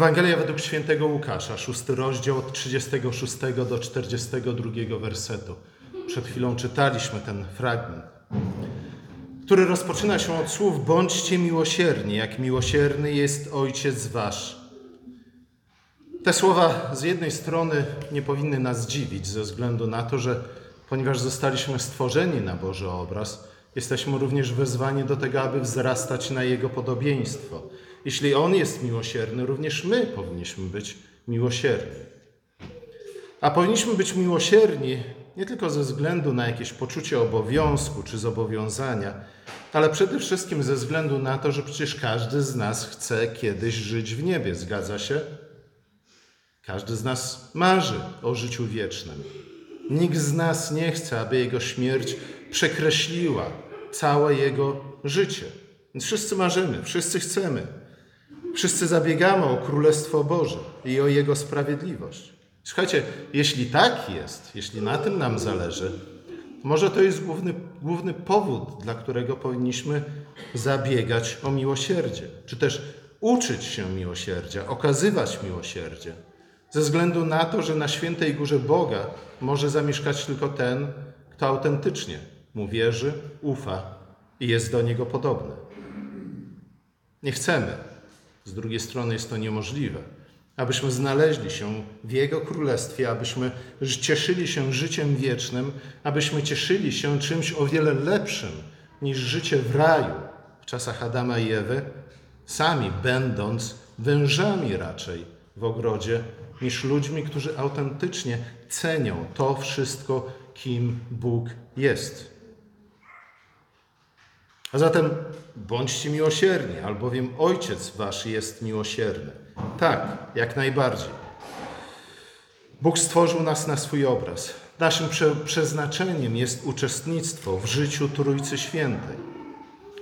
Ewangelia według świętego Łukasza, szósty rozdział od 36 do 42 wersetu. Przed chwilą czytaliśmy ten fragment, który rozpoczyna się od słów: Bądźcie miłosierni, jak miłosierny jest Ojciec Wasz. Te słowa z jednej strony nie powinny nas dziwić, ze względu na to, że ponieważ zostaliśmy stworzeni na Boży obraz, jesteśmy również wezwani do tego, aby wzrastać na Jego podobieństwo. Jeśli On jest miłosierny, również my powinniśmy być miłosierni. A powinniśmy być miłosierni nie tylko ze względu na jakieś poczucie obowiązku czy zobowiązania, ale przede wszystkim ze względu na to, że przecież każdy z nas chce kiedyś żyć w niebie. Zgadza się? Każdy z nas marzy o życiu wiecznym. Nikt z nas nie chce, aby jego śmierć przekreśliła całe jego życie. Więc wszyscy marzymy, wszyscy chcemy. Wszyscy zabiegamy o Królestwo Boże i o Jego sprawiedliwość. Słuchajcie, jeśli tak jest, jeśli na tym nam zależy, może to jest główny, główny powód, dla którego powinniśmy zabiegać o miłosierdzie, czy też uczyć się miłosierdzia, okazywać miłosierdzie, ze względu na to, że na świętej górze Boga może zamieszkać tylko ten, kto autentycznie mu wierzy, ufa i jest do niego podobny. Nie chcemy, z drugiej strony jest to niemożliwe, abyśmy znaleźli się w Jego Królestwie, abyśmy cieszyli się życiem wiecznym, abyśmy cieszyli się czymś o wiele lepszym niż życie w raju w czasach Adama i Ewy, sami będąc wężami raczej w ogrodzie, niż ludźmi, którzy autentycznie cenią to wszystko, kim Bóg jest. A zatem bądźcie miłosierni, albowiem Ojciec Wasz jest miłosierny. Tak, jak najbardziej. Bóg stworzył nas na swój obraz. Naszym prze przeznaczeniem jest uczestnictwo w życiu Trójcy Świętej.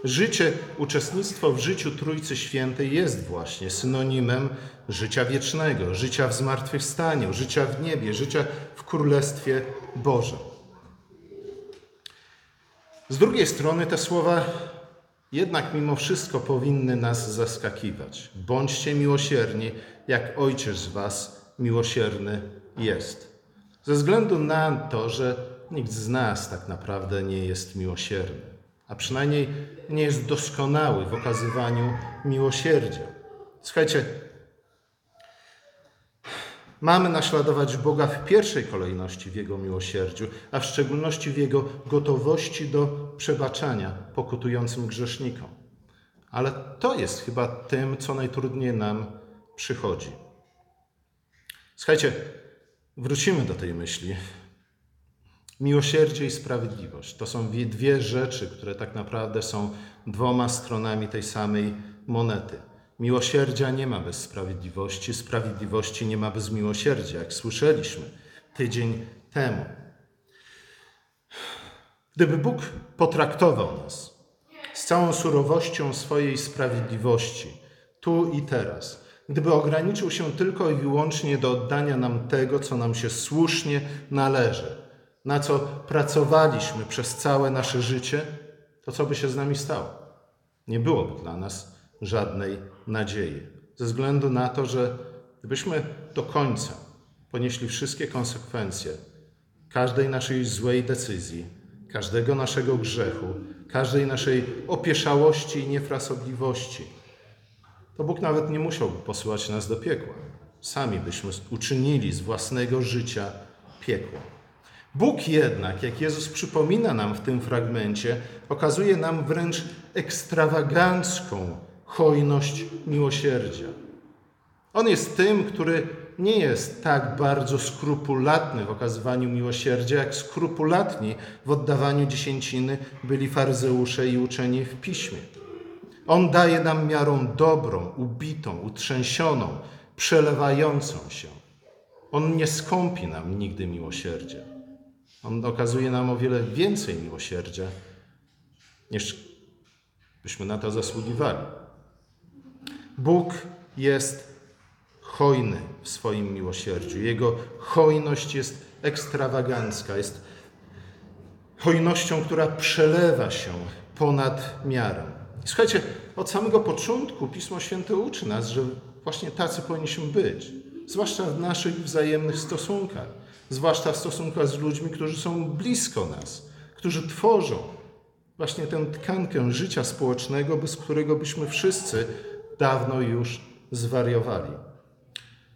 Życie, uczestnictwo w życiu Trójcy Świętej jest właśnie synonimem życia wiecznego, życia w zmartwychwstaniu, życia w niebie, życia w Królestwie Bożym. Z drugiej strony te słowa jednak mimo wszystko powinny nas zaskakiwać. Bądźcie miłosierni, jak Ojciec z Was miłosierny jest. Ze względu na to, że nikt z nas tak naprawdę nie jest miłosierny, a przynajmniej nie jest doskonały w okazywaniu miłosierdzia. Słuchajcie, Mamy naśladować Boga w pierwszej kolejności w Jego miłosierdziu, a w szczególności w Jego gotowości do przebaczania pokutującym grzesznikom. Ale to jest chyba tym, co najtrudniej nam przychodzi. Słuchajcie, wrócimy do tej myśli. Miłosierdzie i sprawiedliwość to są dwie rzeczy, które tak naprawdę są dwoma stronami tej samej monety. Miłosierdzia nie ma bez sprawiedliwości, sprawiedliwości nie ma bez miłosierdzia, jak słyszeliśmy tydzień temu. Gdyby Bóg potraktował nas z całą surowością swojej sprawiedliwości, tu i teraz, gdyby ograniczył się tylko i wyłącznie do oddania nam tego, co nam się słusznie należy, na co pracowaliśmy przez całe nasze życie, to co by się z nami stało? Nie byłoby dla nas żadnej nadziei. Ze względu na to, że gdybyśmy do końca ponieśli wszystkie konsekwencje każdej naszej złej decyzji, każdego naszego grzechu, każdej naszej opieszałości i niefrasobliwości, to Bóg nawet nie musiałby posyłać nas do piekła. Sami byśmy uczynili z własnego życia piekło. Bóg jednak, jak Jezus przypomina nam w tym fragmencie, okazuje nam wręcz ekstrawagancką hojność miłosierdzia. On jest tym, który nie jest tak bardzo skrupulatny w okazywaniu miłosierdzia, jak skrupulatni w oddawaniu dziesięciny byli faryzeusze i uczeni w piśmie. On daje nam miarą dobrą, ubitą, utrzęsioną, przelewającą się. On nie skąpi nam nigdy miłosierdzia. On okazuje nam o wiele więcej miłosierdzia, niż byśmy na to zasługiwali. Bóg jest hojny w swoim miłosierdziu. Jego hojność jest ekstrawagancka, jest hojnością, która przelewa się ponad miarę. Słuchajcie, od samego początku Pismo Święte uczy nas, że Właśnie tacy powinniśmy być. Zwłaszcza w naszych wzajemnych stosunkach. Zwłaszcza w stosunkach z ludźmi, którzy są blisko nas, którzy tworzą właśnie tę tkankę życia społecznego, bez którego byśmy wszyscy dawno już zwariowali.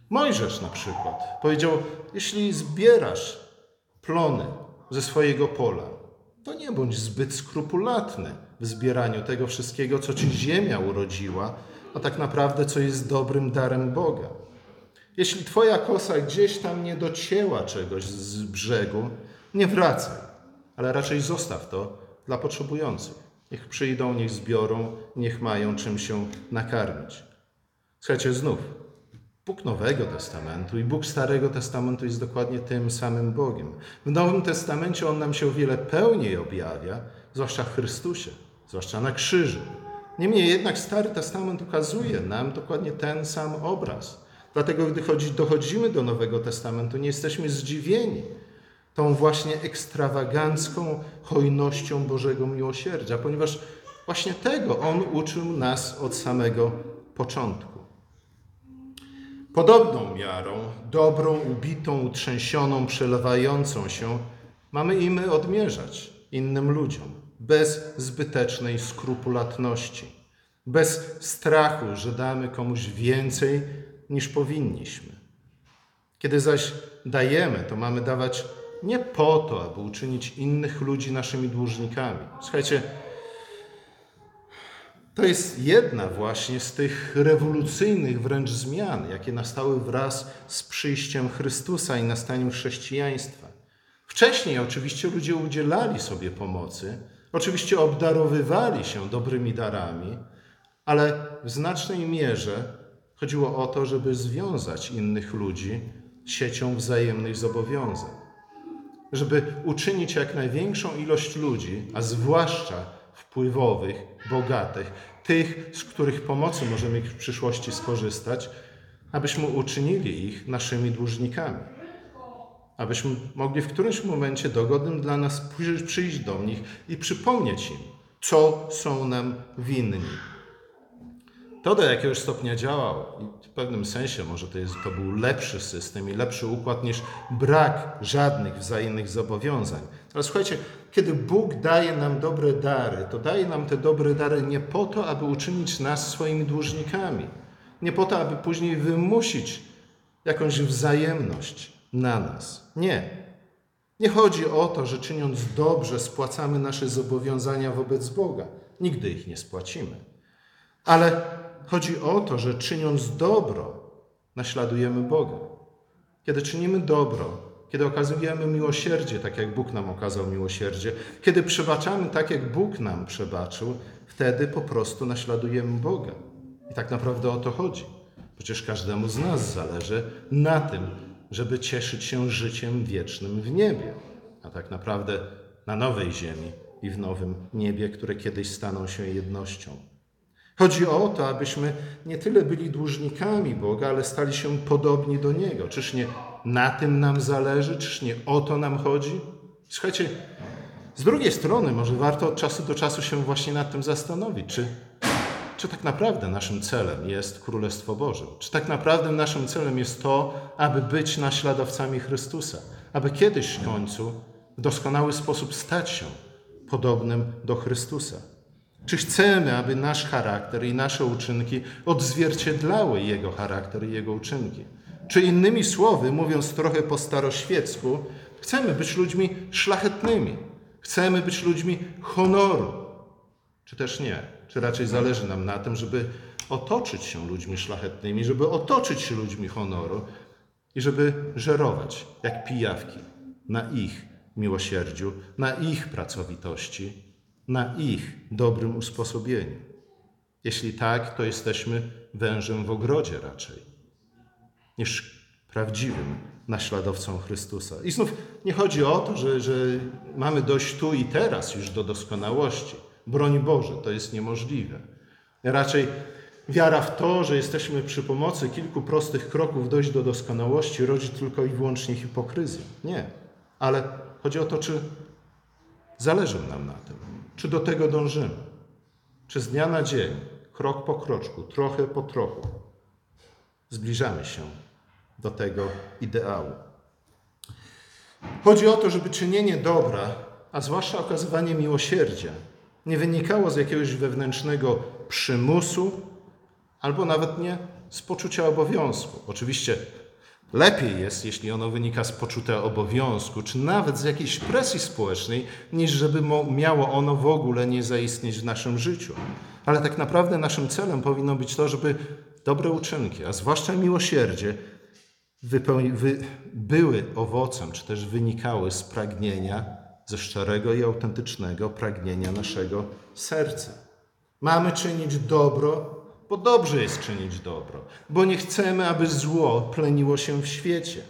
Mojżesz na przykład powiedział: Jeśli zbierasz plony ze swojego pola, to nie bądź zbyt skrupulatny w zbieraniu tego wszystkiego, co ci ziemia urodziła, a tak naprawdę co jest dobrym darem Boga. Jeśli twoja kosa gdzieś tam nie docięła czegoś z brzegu, nie wracaj, ale raczej zostaw to dla potrzebujących. Niech przyjdą, niech zbiorą, niech mają czym się nakarmić. Słuchajcie, znów, Bóg Nowego Testamentu i Bóg Starego Testamentu jest dokładnie tym samym Bogiem. W Nowym Testamencie On nam się o wiele pełniej objawia, zwłaszcza w Chrystusie, zwłaszcza na krzyżu. Niemniej jednak Stary Testament ukazuje nam dokładnie ten sam obraz. Dlatego, gdy dochodzimy do Nowego Testamentu, nie jesteśmy zdziwieni tą właśnie ekstrawagancką hojnością Bożego miłosierdzia, ponieważ właśnie tego On uczył nas od samego początku. Podobną miarą, dobrą, ubitą, utrzęsioną, przelewającą się, mamy i my odmierzać innym ludziom, bez zbytecznej skrupulatności, bez strachu, że damy komuś więcej niż powinniśmy. Kiedy zaś dajemy, to mamy dawać nie po to, aby uczynić innych ludzi naszymi dłużnikami. Słuchajcie, to jest jedna właśnie z tych rewolucyjnych wręcz zmian, jakie nastały wraz z przyjściem Chrystusa i nastaniem chrześcijaństwa. Wcześniej oczywiście ludzie udzielali sobie pomocy, oczywiście obdarowywali się dobrymi darami, ale w znacznej mierze chodziło o to, żeby związać innych ludzi siecią wzajemnych zobowiązań. Żeby uczynić jak największą ilość ludzi, a zwłaszcza wpływowych, bogatych, tych, z których pomocy możemy w przyszłości skorzystać, abyśmy uczynili ich naszymi dłużnikami. Abyśmy mogli w którymś momencie dogodnym dla nas przyjść do nich i przypomnieć im, co są nam winni. To do jakiegoś stopnia działało i w pewnym sensie może to, jest, to był lepszy system i lepszy układ niż brak żadnych wzajemnych zobowiązań. Ale słuchajcie, kiedy Bóg daje nam dobre dary, to daje nam te dobre dary nie po to, aby uczynić nas swoimi dłużnikami, nie po to, aby później wymusić jakąś wzajemność na nas. Nie. Nie chodzi o to, że czyniąc dobrze spłacamy nasze zobowiązania wobec Boga. Nigdy ich nie spłacimy. Ale chodzi o to, że czyniąc dobro, naśladujemy Boga. Kiedy czynimy dobro, kiedy okazujemy miłosierdzie, tak jak Bóg nam okazał miłosierdzie, kiedy przebaczamy tak, jak Bóg nam przebaczył, wtedy po prostu naśladujemy Boga. I tak naprawdę o to chodzi. Przecież każdemu z nas zależy na tym, żeby cieszyć się życiem wiecznym w niebie, a tak naprawdę na nowej ziemi i w nowym niebie, które kiedyś staną się jednością. Chodzi o to, abyśmy nie tyle byli dłużnikami Boga, ale stali się podobni do Niego. Czyż nie na tym nam zależy? Czyż nie o to nam chodzi? Słuchajcie, z drugiej strony może warto od czasu do czasu się właśnie nad tym zastanowić, czy, czy tak naprawdę naszym celem jest Królestwo Boże? Czy tak naprawdę naszym celem jest to, aby być naśladowcami Chrystusa? Aby kiedyś w końcu w doskonały sposób stać się podobnym do Chrystusa? Czy chcemy, aby nasz charakter i nasze uczynki odzwierciedlały Jego charakter i Jego uczynki? Czy innymi słowy, mówiąc trochę po staroświecku, chcemy być ludźmi szlachetnymi, chcemy być ludźmi honoru, czy też nie? Czy raczej zależy nam na tym, żeby otoczyć się ludźmi szlachetnymi, żeby otoczyć się ludźmi honoru i żeby żerować jak pijawki na ich miłosierdziu, na ich pracowitości, na ich dobrym usposobieniu. Jeśli tak, to jesteśmy wężem w ogrodzie raczej niż prawdziwym naśladowcą Chrystusa. I znów nie chodzi o to, że, że mamy dojść tu i teraz już do doskonałości. Broń Boże, to jest niemożliwe. Raczej wiara w to, że jesteśmy przy pomocy kilku prostych kroków dojść do doskonałości, rodzi tylko i wyłącznie hipokryzję. Nie. Ale chodzi o to, czy zależy nam na tym, czy do tego dążymy, czy z dnia na dzień, krok po kroczku, trochę po trochu, zbliżamy się do tego ideału. Chodzi o to, żeby czynienie dobra, a zwłaszcza okazywanie miłosierdzia, nie wynikało z jakiegoś wewnętrznego przymusu, albo nawet nie z poczucia obowiązku. Oczywiście lepiej jest, jeśli ono wynika z poczucia obowiązku, czy nawet z jakiejś presji społecznej, niż żeby miało ono w ogóle nie zaistnieć w naszym życiu. Ale tak naprawdę naszym celem powinno być to, żeby dobre uczynki, a zwłaszcza miłosierdzie, były owocem, czy też wynikały z pragnienia, ze szczerego i autentycznego pragnienia naszego serca. Mamy czynić dobro, bo dobrze jest czynić dobro, bo nie chcemy, aby zło pleniło się w świecie.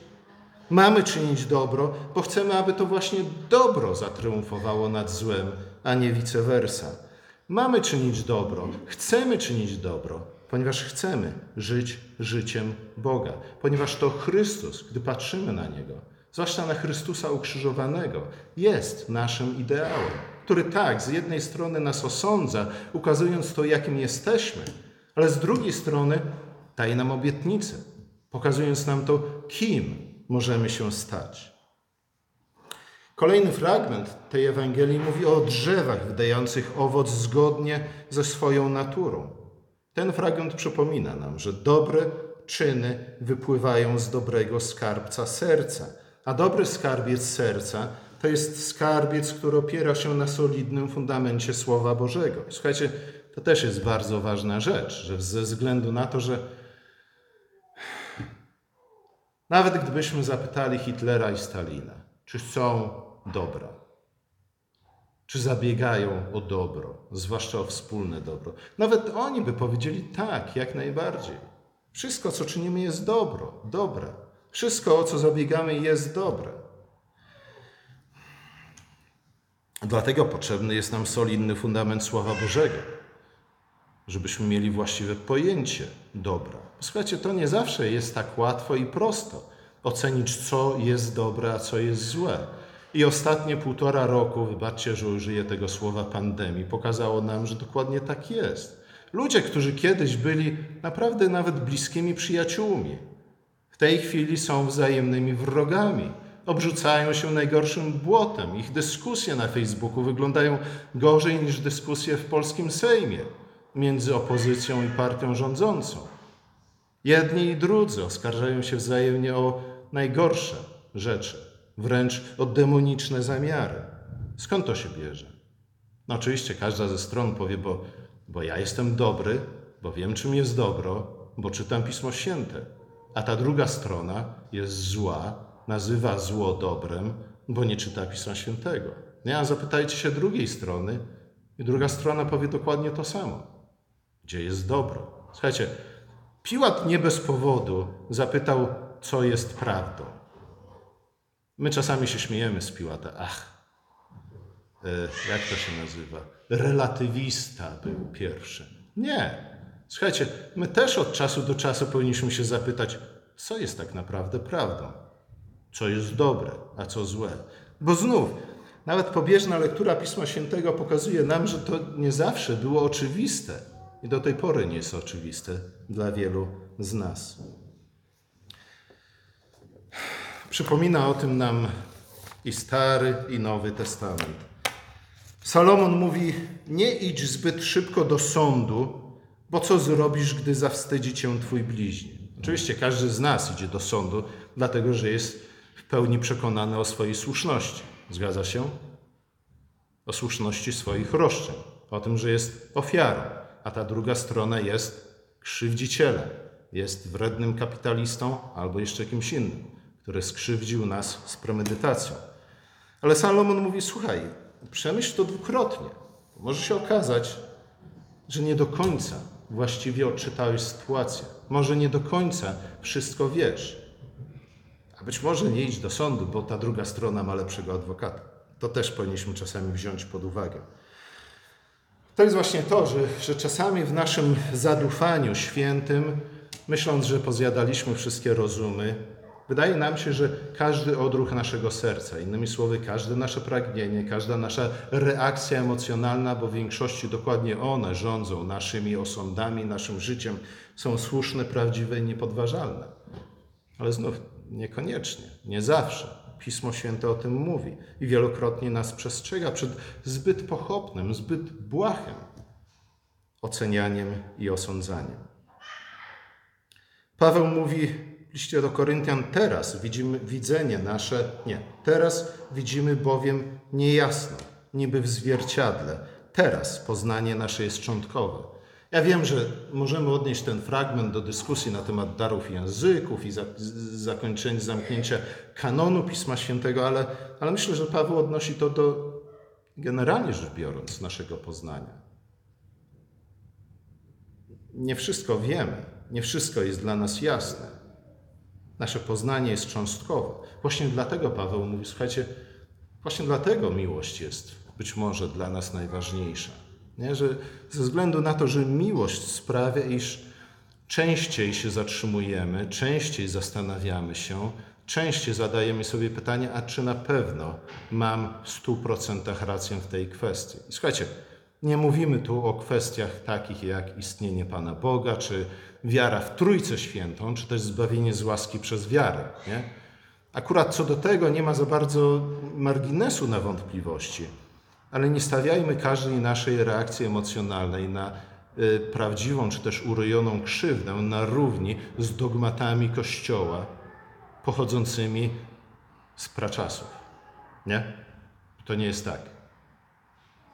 Mamy czynić dobro, bo chcemy, aby to właśnie dobro zatriumfowało nad złem, a nie vice versa. Mamy czynić dobro, chcemy czynić dobro, ponieważ chcemy żyć życiem Boga, ponieważ to Chrystus, gdy patrzymy na Niego, zwłaszcza na Chrystusa ukrzyżowanego, jest naszym ideałem, który tak, z jednej strony nas osądza, ukazując to, jakim jesteśmy, ale z drugiej strony daje nam obietnicę, pokazując nam to, kim możemy się stać. Kolejny fragment tej Ewangelii mówi o drzewach wydających owoc zgodnie ze swoją naturą. Ten fragment przypomina nam, że dobre czyny wypływają z dobrego skarbca serca, a dobry skarbiec serca to jest skarbiec, który opiera się na solidnym fundamencie Słowa Bożego. Słuchajcie, to też jest bardzo ważna rzecz, że ze względu na to, że nawet gdybyśmy zapytali Hitlera i Stalina, czy są dobra, czy zabiegają o dobro, zwłaszcza o wspólne dobro, nawet oni by powiedzieli tak, jak najbardziej. Wszystko, co czynimy, jest dobro, dobre. Wszystko, o co zabiegamy, jest dobre. Dlatego potrzebny jest nam solidny fundament Słowa Bożego żebyśmy mieli właściwe pojęcie dobra. Słuchajcie, to nie zawsze jest tak łatwo i prosto ocenić, co jest dobre, a co jest złe. I ostatnie półtora roku, wybaczcie, że użyję tego słowa pandemii, pokazało nam, że dokładnie tak jest. Ludzie, którzy kiedyś byli naprawdę nawet bliskimi przyjaciółmi, w tej chwili są wzajemnymi wrogami. Obrzucają się najgorszym błotem. Ich dyskusje na Facebooku wyglądają gorzej niż dyskusje w polskim Sejmie między opozycją i partią rządzącą. Jedni i drudzy oskarżają się wzajemnie o najgorsze rzeczy, wręcz o demoniczne zamiary. Skąd to się bierze? No oczywiście każda ze stron powie, bo, bo ja jestem dobry, bo wiem, czym jest dobro, bo czytam Pismo Święte. A ta druga strona jest zła, nazywa zło dobrem, bo nie czyta Pisma Świętego. Nie, a zapytajcie się drugiej strony i druga strona powie dokładnie to samo gdzie jest dobro. Słuchajcie, Piłat nie bez powodu zapytał, co jest prawdą. My czasami się śmiejemy z Piłata. Ach, e, jak to się nazywa? Relatywista był pierwszy. Nie. Słuchajcie, my też od czasu do czasu powinniśmy się zapytać, co jest tak naprawdę prawdą, co jest dobre, a co złe. Bo znów, nawet pobieżna lektura Pisma Świętego pokazuje nam, że to nie zawsze było oczywiste i do tej pory nie jest oczywiste dla wielu z nas. Przypomina o tym nam i Stary, i Nowy Testament. Salomon mówi: Nie idź zbyt szybko do sądu, bo co zrobisz, gdy zawstydzi cię twój bliźni? Oczywiście każdy z nas idzie do sądu, dlatego że jest w pełni przekonany o swojej słuszności. Zgadza się? O słuszności swoich roszczeń, o tym, że jest ofiarą a ta druga strona jest krzywdzicielem, jest wrednym kapitalistą albo jeszcze kimś innym, który skrzywdził nas z premedytacją. Ale Salomon mówi: Słuchaj, przemyśl to dwukrotnie. Może się okazać, że nie do końca właściwie odczytałeś sytuację. Może nie do końca wszystko wiesz. A być może nie idź do sądu, bo ta druga strona ma lepszego adwokata. To też powinniśmy czasami wziąć pod uwagę. To jest właśnie to, że, że czasami w naszym zadufaniu świętym, myśląc, że pozjadaliśmy wszystkie rozumy, wydaje nam się, że każdy odruch naszego serca, innymi słowy, każde nasze pragnienie, każda nasza reakcja emocjonalna, bo w większości dokładnie one rządzą naszymi osądami, naszym życiem, są słuszne, prawdziwe i niepodważalne. Ale znów niekoniecznie, nie zawsze. Pismo Święte o tym mówi i wielokrotnie nas przestrzega przed zbyt pochopnym, zbyt błahym ocenianiem i osądzaniem. Paweł mówi w liście do Koryntian: Teraz widzimy widzenie nasze, nie, teraz widzimy bowiem niejasno, niby w zwierciadle. Teraz poznanie nasze jest szczątkowe. Ja wiem, że możemy odnieść ten fragment do dyskusji na temat darów języków i za, zakończenia, zamknięcia kanonu Pisma Świętego, ale, ale myślę, że Paweł odnosi to do generalnie rzecz biorąc naszego poznania. Nie wszystko wiemy, nie wszystko jest dla nas jasne. Nasze poznanie jest cząstkowe. Właśnie dlatego Paweł mówi: Słuchajcie, właśnie dlatego miłość jest być może dla nas najważniejsza. Nie? Że ze względu na to, że miłość sprawia, iż częściej się zatrzymujemy, częściej zastanawiamy się, częściej zadajemy sobie pytanie, a czy na pewno mam w stu procentach rację w tej kwestii. I słuchajcie, nie mówimy tu o kwestiach takich jak istnienie Pana Boga, czy wiara w Trójcę Świętą, czy też zbawienie z łaski przez wiarę. Nie? Akurat co do tego nie ma za bardzo marginesu na wątpliwości, ale nie stawiajmy każdej naszej reakcji emocjonalnej na y, prawdziwą czy też urojoną krzywdę na równi z dogmatami Kościoła pochodzącymi z praczasów. Nie? To nie jest tak.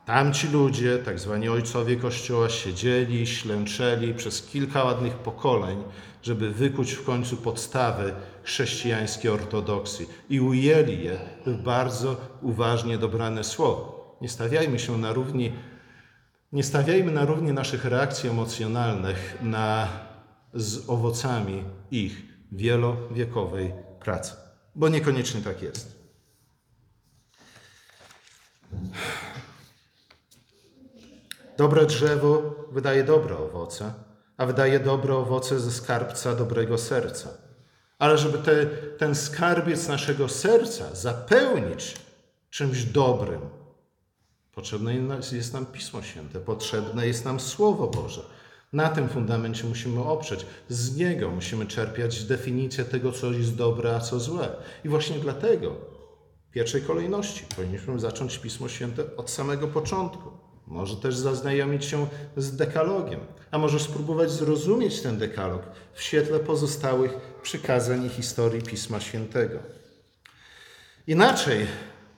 Tamci ludzie, tak zwani ojcowie Kościoła, siedzieli, ślęczeli przez kilka ładnych pokoleń, żeby wykuć w końcu podstawy chrześcijańskiej ortodoksji i ujęli je w bardzo uważnie dobrane słowo. Nie stawiajmy się na równi, nie stawiajmy na równi naszych reakcji emocjonalnych na, z owocami ich wielowiekowej pracy, bo niekoniecznie tak jest. Dobre drzewo wydaje dobre owoce, a wydaje dobre owoce ze skarbca dobrego serca. Ale żeby te, ten skarbiec naszego serca zapełnić czymś dobrym, potrzebne jest nam Pismo Święte, potrzebne jest nam Słowo Boże. Na tym fundamencie musimy oprzeć. Z niego musimy czerpiać definicję tego, co jest dobre, a co złe. I właśnie dlatego w pierwszej kolejności powinniśmy zacząć Pismo Święte od samego początku. Może też zaznajomić się z dekalogiem, a może spróbować zrozumieć ten dekalog w świetle pozostałych przykazań i historii Pisma Świętego. Inaczej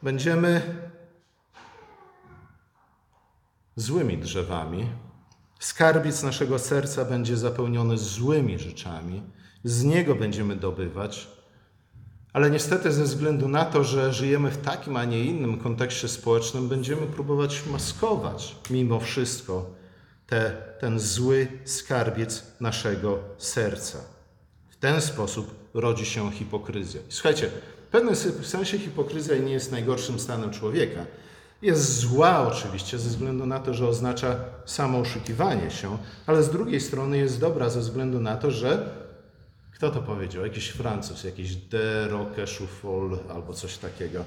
będziemy złymi drzewami, skarbiec naszego serca będzie zapełniony złymi rzeczami, z niego będziemy dobywać, ale niestety ze względu na to, że żyjemy w takim, a nie innym kontekście społecznym, będziemy próbować maskować mimo wszystko te, ten zły skarbiec naszego serca. W ten sposób rodzi się hipokryzja. słuchajcie, w pewnym sensie hipokryzja nie jest najgorszym stanem człowieka. Jest zła oczywiście ze względu na to, że oznacza samo oszukiwanie się, ale z drugiej strony jest dobra ze względu na to, że kto to powiedział? Jakiś Francuz, jakiś de Roquechouffol albo coś takiego.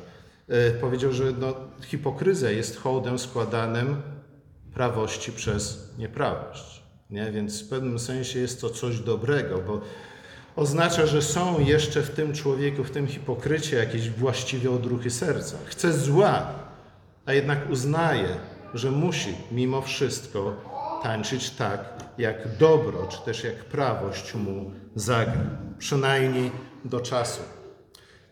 E, powiedział, że no, hipokryzja jest hołdem składanym prawości przez nieprawość. Nie? Więc w pewnym sensie jest to coś dobrego, bo oznacza, że są jeszcze w tym człowieku, w tym hipokrycie jakieś właściwie odruchy serca. Chce zła, a jednak uznaje, że musi mimo wszystko tańczyć tak, jak dobro, czy też jak prawość mu zagra, przynajmniej do czasu.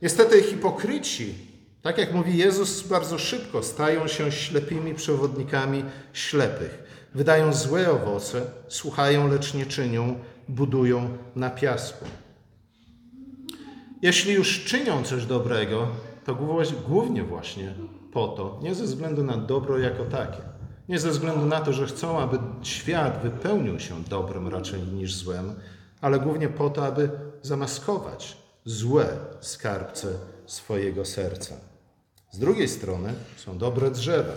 Niestety hipokryci, tak jak mówi Jezus, bardzo szybko stają się ślepymi przewodnikami ślepych. Wydają złe owoce, słuchają, lecz nie czynią, budują na piasku. Jeśli już czynią coś dobrego, to głównie właśnie po to, nie ze względu na dobro jako takie, nie ze względu na to, że chcą, aby świat wypełnił się dobrem raczej niż złem, ale głównie po to, aby zamaskować złe skarbce swojego serca. Z drugiej strony są dobre drzewa,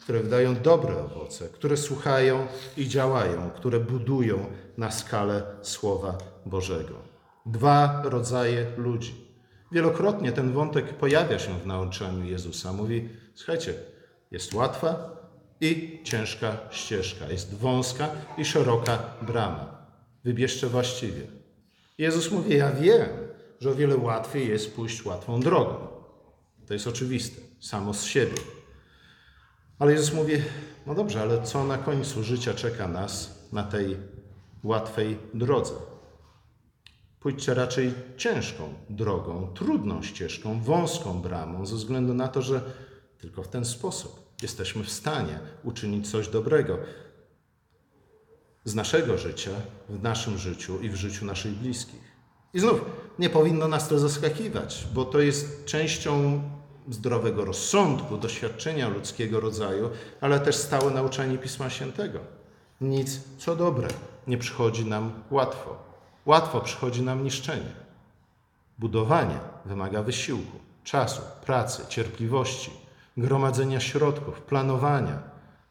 które wydają dobre owoce, które słuchają i działają, które budują na skalę Słowa Bożego. Dwa rodzaje ludzi. Wielokrotnie ten wątek pojawia się w nauczaniu Jezusa. Mówi: Słuchajcie, jest łatwa i ciężka ścieżka, jest wąska i szeroka brama. Wybierzcie właściwie. Jezus mówi: Ja wiem, że o wiele łatwiej jest pójść łatwą drogą. To jest oczywiste, samo z siebie. Ale Jezus mówi: No dobrze, ale co na końcu życia czeka nas na tej łatwej drodze? Pójdźcie raczej ciężką drogą, trudną ścieżką, wąską bramą, ze względu na to, że tylko w ten sposób jesteśmy w stanie uczynić coś dobrego z naszego życia, w naszym życiu i w życiu naszych bliskich. I znów nie powinno nas to zaskakiwać, bo to jest częścią zdrowego rozsądku, doświadczenia ludzkiego rodzaju, ale też stałe nauczanie Pisma Świętego. Nic, co dobre, nie przychodzi nam łatwo. Łatwo przychodzi nam niszczenie. Budowanie wymaga wysiłku, czasu, pracy, cierpliwości, gromadzenia środków, planowania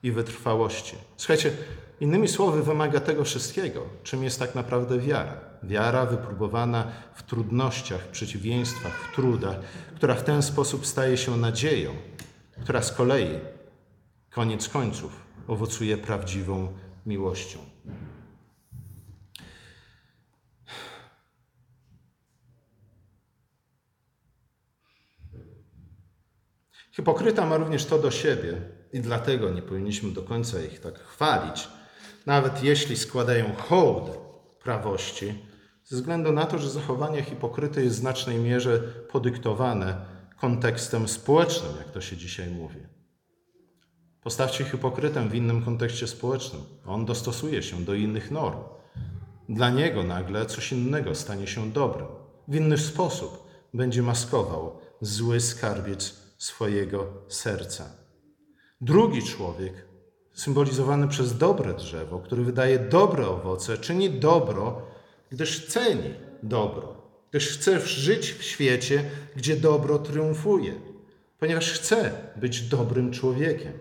i wytrwałości. Słuchajcie, innymi słowy, wymaga tego wszystkiego, czym jest tak naprawdę wiara. Wiara wypróbowana w trudnościach, w przeciwieństwach, w trudach, która w ten sposób staje się nadzieją, która z kolei, koniec końców, owocuje prawdziwą miłością. Hipokryta ma również to do siebie i dlatego nie powinniśmy do końca ich tak chwalić, nawet jeśli składają hołd prawości, ze względu na to, że zachowanie hipokryty jest w znacznej mierze podyktowane kontekstem społecznym, jak to się dzisiaj mówi. Postawcie hipokrytę w innym kontekście społecznym. On dostosuje się do innych norm. Dla niego nagle coś innego stanie się dobrem. W inny sposób będzie maskował zły skarbiec swojego serca. Drugi człowiek, symbolizowany przez dobre drzewo, który wydaje dobre owoce, czyni dobro, gdyż ceni dobro, gdyż chce żyć w świecie, gdzie dobro triumfuje, ponieważ chce być dobrym człowiekiem,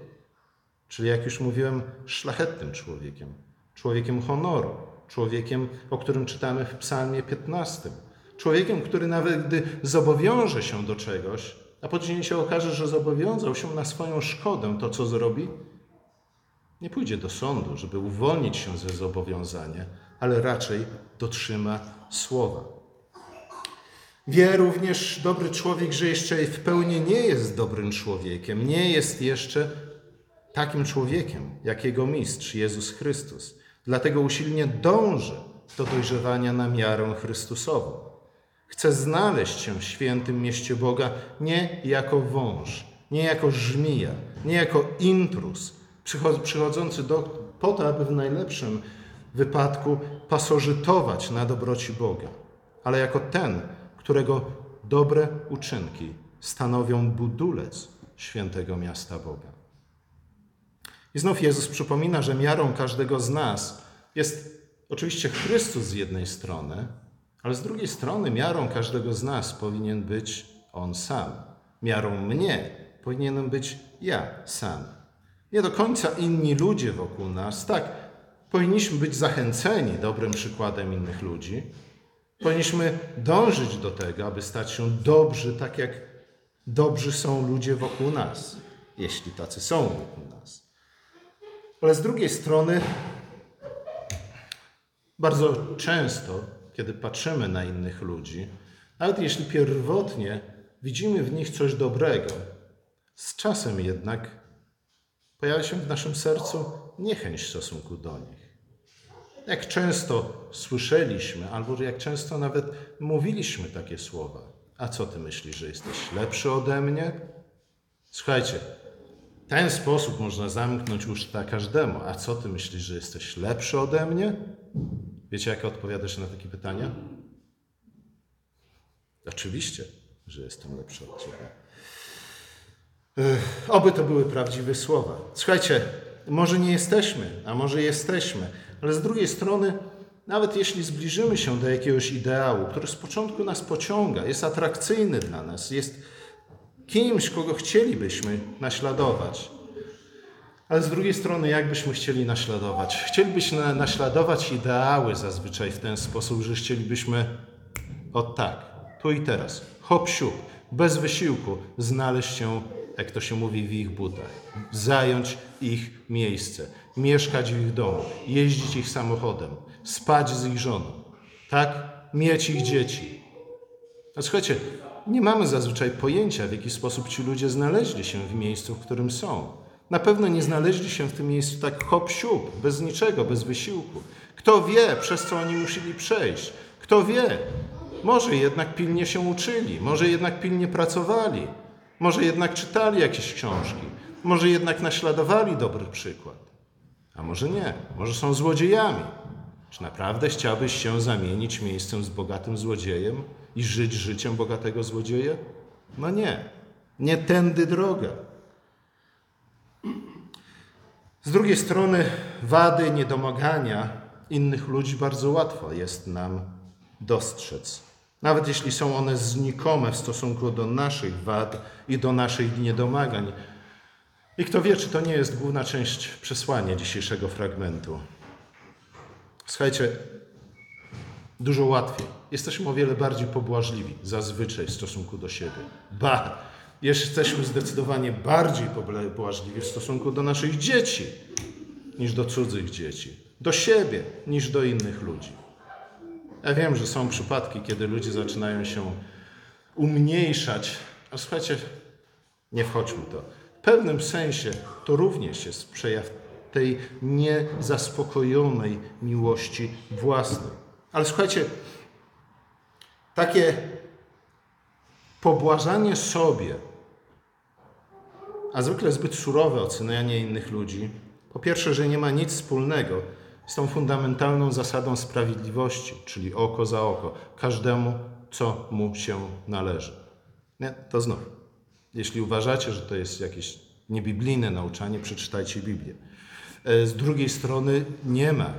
czyli jak już mówiłem, szlachetnym człowiekiem, człowiekiem honoru, człowiekiem, o którym czytamy w Psalmie 15. Człowiekiem, który nawet gdy zobowiąże się do czegoś, a później się okaże, że zobowiązał się na swoją szkodę, to co zrobi? Nie pójdzie do sądu, żeby uwolnić się ze zobowiązania, ale raczej dotrzyma słowa. Wie również dobry człowiek, że jeszcze w pełni nie jest dobrym człowiekiem, nie jest jeszcze takim człowiekiem, jak jego mistrz Jezus Chrystus. Dlatego usilnie dąży do dojrzewania na miarę Chrystusową. Chce znaleźć się w świętym mieście Boga nie jako wąż, nie jako żmija, nie jako intrus, przychodzący do, po to, aby w najlepszym wypadku pasożytować na dobroci Boga, ale jako ten, którego dobre uczynki stanowią budulec świętego miasta Boga. I znów Jezus przypomina, że miarą każdego z nas jest oczywiście Chrystus z jednej strony, ale z drugiej strony miarą każdego z nas powinien być On sam. Miarą mnie powinienem być ja sam. Nie do końca inni ludzie wokół nas. Tak, powinniśmy być zachęceni dobrym przykładem innych ludzi. Powinniśmy dążyć do tego, aby stać się dobrzy, tak jak dobrzy są ludzie wokół nas, jeśli tacy są wokół nas. Ale z drugiej strony, bardzo często kiedy patrzymy na innych ludzi, nawet jeśli pierwotnie widzimy w nich coś dobrego, z czasem jednak pojawia się w naszym sercu niechęć w stosunku do nich. Jak często słyszeliśmy, albo jak często nawet mówiliśmy takie słowa. A co ty myślisz, że jesteś lepszy ode mnie? Słuchajcie, ten sposób można zamknąć usta każdemu. A co ty myślisz, że jesteś lepszy ode mnie? Wiecie, jak odpowiadasz na takie pytania? Oczywiście, że jestem lepszy od Ciebie. Oby to były prawdziwe słowa. Słuchajcie, może nie jesteśmy, a może jesteśmy, ale z drugiej strony, nawet jeśli zbliżymy się do jakiegoś ideału, który z początku nas pociąga, jest atrakcyjny dla nas, jest kimś, kogo chcielibyśmy naśladować, ale z drugiej strony, jak byśmy chcieli naśladować? Chcielibyśmy naśladować ideały zazwyczaj w ten sposób, że chcielibyśmy o tak, tu i teraz, hop siup, bez wysiłku znaleźć się, jak to się mówi, w ich butach, zająć ich miejsce, mieszkać w ich domu, jeździć ich samochodem, spać z ich żoną, tak? Mieć ich dzieci. A słuchajcie, nie mamy zazwyczaj pojęcia, w jaki sposób ci ludzie znaleźli się w miejscu, w którym są. Na pewno nie znaleźli się w tym miejscu tak hop siup, bez niczego, bez wysiłku. Kto wie, przez co oni musieli przejść? Kto wie? Może jednak pilnie się uczyli, może jednak pilnie pracowali, może jednak czytali jakieś książki, może jednak naśladowali dobry przykład. A może nie, może są złodziejami. Czy naprawdę chciałbyś się zamienić miejscem z bogatym złodziejem i żyć życiem bogatego złodzieja? No nie, nie tędy droga. Z drugiej strony, wady, niedomagania innych ludzi bardzo łatwo jest nam dostrzec. Nawet jeśli są one znikome w stosunku do naszych wad i do naszych niedomagań. I kto wie, czy to nie jest główna część przesłania dzisiejszego fragmentu. Słuchajcie, dużo łatwiej. Jesteśmy o wiele bardziej pobłażliwi zazwyczaj w stosunku do siebie. Ba, jesteśmy zdecydowanie bardziej pobłażliwi w stosunku do naszych dzieci niż do cudzych dzieci, do siebie niż do innych ludzi. Ja wiem, że są przypadki, kiedy ludzie zaczynają się umniejszać, a słuchajcie, nie wchodźmy to. W pewnym sensie to również jest przejaw tej niezaspokojonej miłości własnej. Ale słuchajcie, takie pobłażanie sobie, a zwykle zbyt surowe ocenianie innych ludzi, po pierwsze, że nie ma nic wspólnego z tą fundamentalną zasadą sprawiedliwości, czyli oko za oko, każdemu, co mu się należy. Nie? To znów, jeśli uważacie, że to jest jakieś niebiblijne nauczanie, przeczytajcie Biblię. E, z drugiej strony nie ma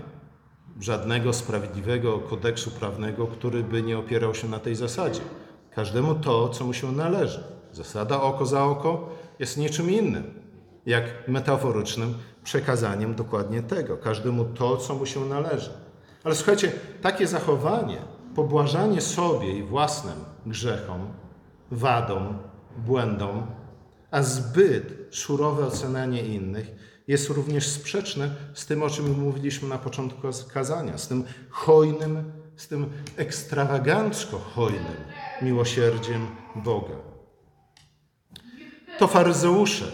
żadnego sprawiedliwego kodeksu prawnego, który by nie opierał się na tej zasadzie. Każdemu to, co mu się należy. Zasada oko za oko jest niczym innym, jak metaforycznym przekazaniem dokładnie tego. Każdemu to, co mu się należy. Ale słuchajcie, takie zachowanie, pobłażanie sobie i własnym grzechom, wadom, błędom, a zbyt surowe ocenianie innych jest również sprzeczne z tym, o czym mówiliśmy na początku kazania, z tym hojnym, z tym ekstrawagancko hojnym miłosierdziem Boga. To faryzeusze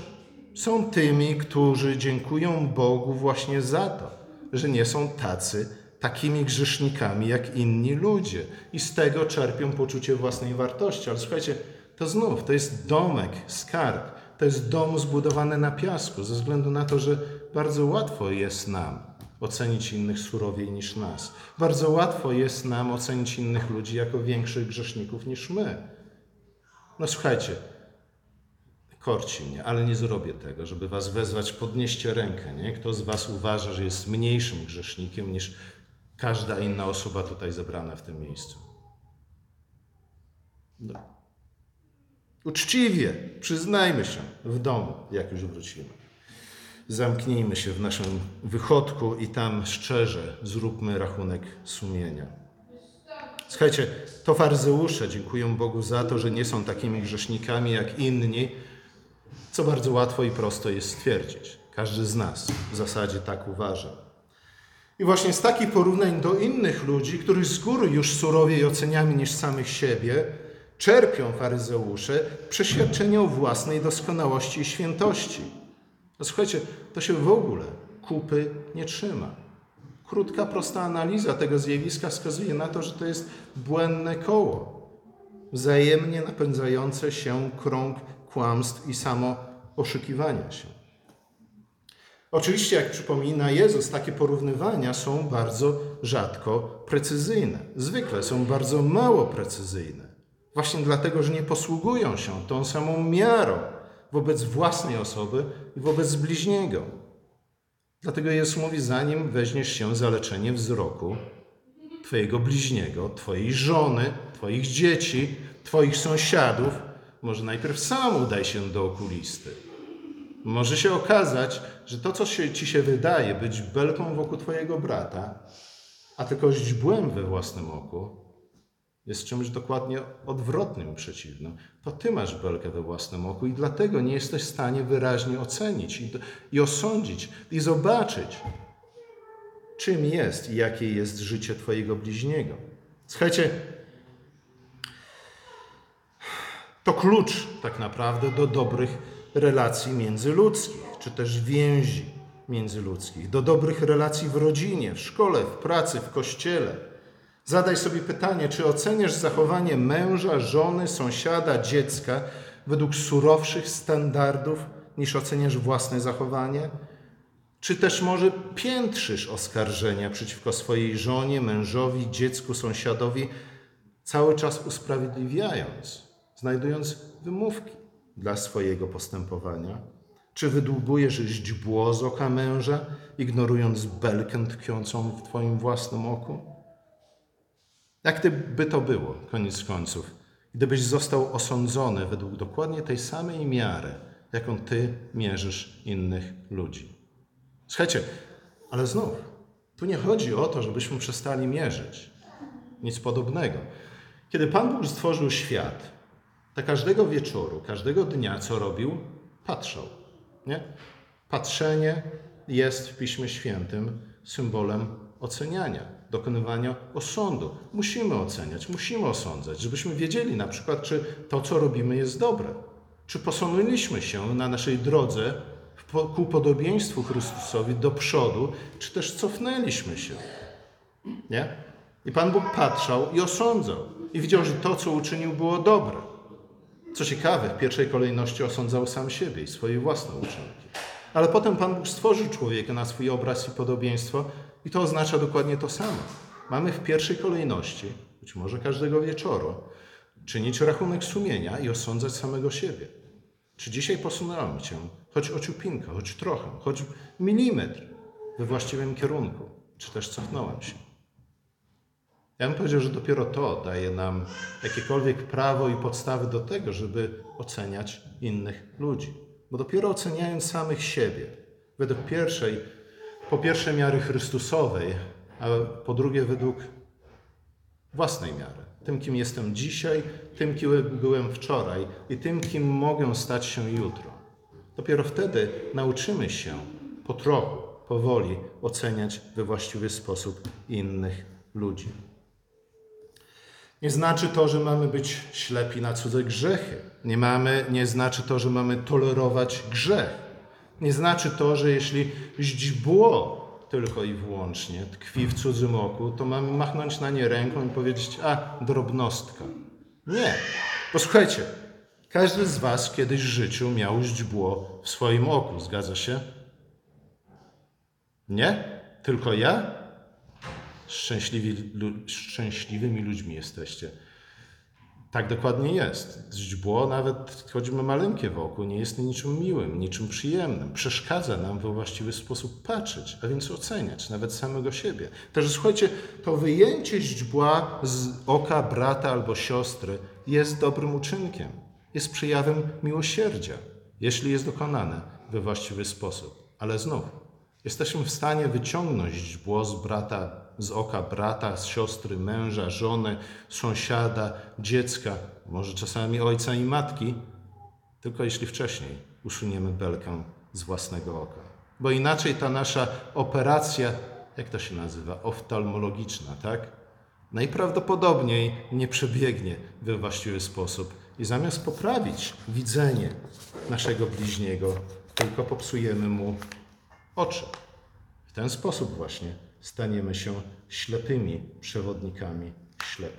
są tymi, którzy dziękują Bogu właśnie za to, że nie są tacy, takimi grzesznikami jak inni ludzie i z tego czerpią poczucie własnej wartości. Ale słuchajcie, to znów, to jest domek, skarb, to jest dom zbudowany na piasku, ze względu na to, że bardzo łatwo jest nam ocenić innych surowiej niż nas. Bardzo łatwo jest nam ocenić innych ludzi jako większych grzeszników niż my. No słuchajcie, korci mnie, ale nie zrobię tego, żeby was wezwać, podnieście rękę. Nie? Kto z was uważa, że jest mniejszym grzesznikiem niż każda inna osoba tutaj zebrana w tym miejscu? No. Uczciwie, przyznajmy się w domu, jak już wrócimy. Zamknijmy się w naszym wychodku i tam szczerze zróbmy rachunek sumienia. Słuchajcie, to faryzeusze dziękują Bogu za to, że nie są takimi grzesznikami jak inni, co bardzo łatwo i prosto jest stwierdzić. Każdy z nas w zasadzie tak uważa. I właśnie z takich porównań do innych ludzi, których z góry już surowiej oceniamy niż samych siebie, czerpią faryzeusze przeświadczenie o własnej doskonałości i świętości. No słuchajcie, to się w ogóle kupy nie trzyma. Krótka, prosta analiza tego zjawiska wskazuje na to, że to jest błędne koło, wzajemnie napędzające się krąg kłamstw i samo oszukiwania się. Oczywiście, jak przypomina Jezus, takie porównywania są bardzo rzadko precyzyjne. Zwykle są bardzo mało precyzyjne. Właśnie dlatego, że nie posługują się tą samą miarą wobec własnej osoby i wobec bliźniego. Dlatego Jezus mówi, zanim weźmiesz się za leczenie wzroku Twojego bliźniego, Twojej żony, Twoich dzieci, Twoich sąsiadów, może najpierw sam udaj się do okulisty. Może się okazać, że to, co się, ci się wydaje być belką wokół Twojego brata, a tylko źdźbłem we własnym oku, jest czymś dokładnie odwrotnym, przeciwnym. To ty masz belkę we własnym oku i dlatego nie jesteś w stanie wyraźnie ocenić i, i osądzić i zobaczyć, czym jest i jakie jest życie Twojego bliźniego. Słuchajcie, to klucz tak naprawdę do dobrych relacji międzyludzkich, czy też więzi międzyludzkich, do dobrych relacji w rodzinie, w szkole, w pracy, w kościele. Zadaj sobie pytanie, czy oceniasz zachowanie męża, żony, sąsiada, dziecka według surowszych standardów niż oceniasz własne zachowanie? Czy też może piętrzysz oskarżenia przeciwko swojej żonie, mężowi, dziecku, sąsiadowi, cały czas usprawiedliwiając, znajdując wymówki dla swojego postępowania? Czy wydłubujesz źdźbło z oka męża, ignorując belkę tkwiącą w Twoim własnym oku? Jak ty, by to było, koniec końców, gdybyś został osądzony według dokładnie tej samej miary, jaką ty mierzysz innych ludzi? Słuchajcie, ale znów, tu nie chodzi o to, żebyśmy przestali mierzyć. Nic podobnego. Kiedy Pan Bóg stworzył świat, to każdego wieczoru, każdego dnia, co robił, patrzał. Nie? Patrzenie jest w Piśmie Świętym symbolem oceniania, dokonywania osądu. Musimy oceniać, musimy osądzać, żebyśmy wiedzieli na przykład, czy to, co robimy, jest dobre. Czy posunęliśmy się na naszej drodze ku podobieństwu Chrystusowi do przodu, czy też cofnęliśmy się. Nie? I Pan Bóg patrzał i osądzał. I widział, że to, co uczynił, było dobre. Co ciekawe, w pierwszej kolejności osądzał sam siebie i swoje własne uczynki. Ale potem Pan Bóg stworzył człowieka na swój obraz i podobieństwo i to oznacza dokładnie to samo. Mamy w pierwszej kolejności, być może każdego wieczoru, czynić rachunek sumienia i osądzać samego siebie. Czy dzisiaj posunąłem Cię, choć o ciupinkę, choć trochę, choć milimetr we właściwym kierunku, czy też cofnąłem się? Ja bym powiedział, że dopiero to daje nam jakiekolwiek prawo i podstawy do tego, żeby oceniać innych ludzi. Bo dopiero oceniając samych siebie, według pierwszej, po pierwsze miary Chrystusowej, a po drugie według własnej miary, tym, kim jestem dzisiaj, tym, kim byłem wczoraj i tym, kim mogę stać się jutro. Dopiero wtedy nauczymy się po trochu, powoli oceniać we właściwy sposób innych ludzi. Nie znaczy to, że mamy być ślepi na cudze grzechy. Nie, mamy, nie znaczy to, że mamy tolerować grzech. Nie znaczy to, że jeśli źdźbło tylko i wyłącznie tkwi w cudzym oku, to mamy machnąć na nie ręką i powiedzieć, a drobnostka. Nie. Posłuchajcie, każdy z Was kiedyś w życiu miał źdźbło w swoim oku, zgadza się? Nie? Tylko ja? Szczęśliwi, szczęśliwymi ludźmi jesteście. Tak dokładnie jest. Źdźbło, nawet choćby maleńkie wokół, nie jest niczym miłym, niczym przyjemnym. Przeszkadza nam we właściwy sposób patrzeć, a więc oceniać nawet samego siebie. Także słuchajcie, to wyjęcie źdźbła z oka brata albo siostry jest dobrym uczynkiem. Jest przejawem miłosierdzia, jeśli jest dokonane we właściwy sposób. Ale znów, jesteśmy w stanie wyciągnąć źdźbło z brata z oka brata, z siostry, męża, żony, sąsiada, dziecka, może czasami ojca i matki, tylko jeśli wcześniej usuniemy belkę z własnego oka. Bo inaczej ta nasza operacja, jak to się nazywa, oftalmologiczna, tak? Najprawdopodobniej nie przebiegnie we właściwy sposób i zamiast poprawić widzenie naszego bliźniego, tylko popsujemy mu oczy. W ten sposób właśnie staniemy się ślepymi przewodnikami ślepych.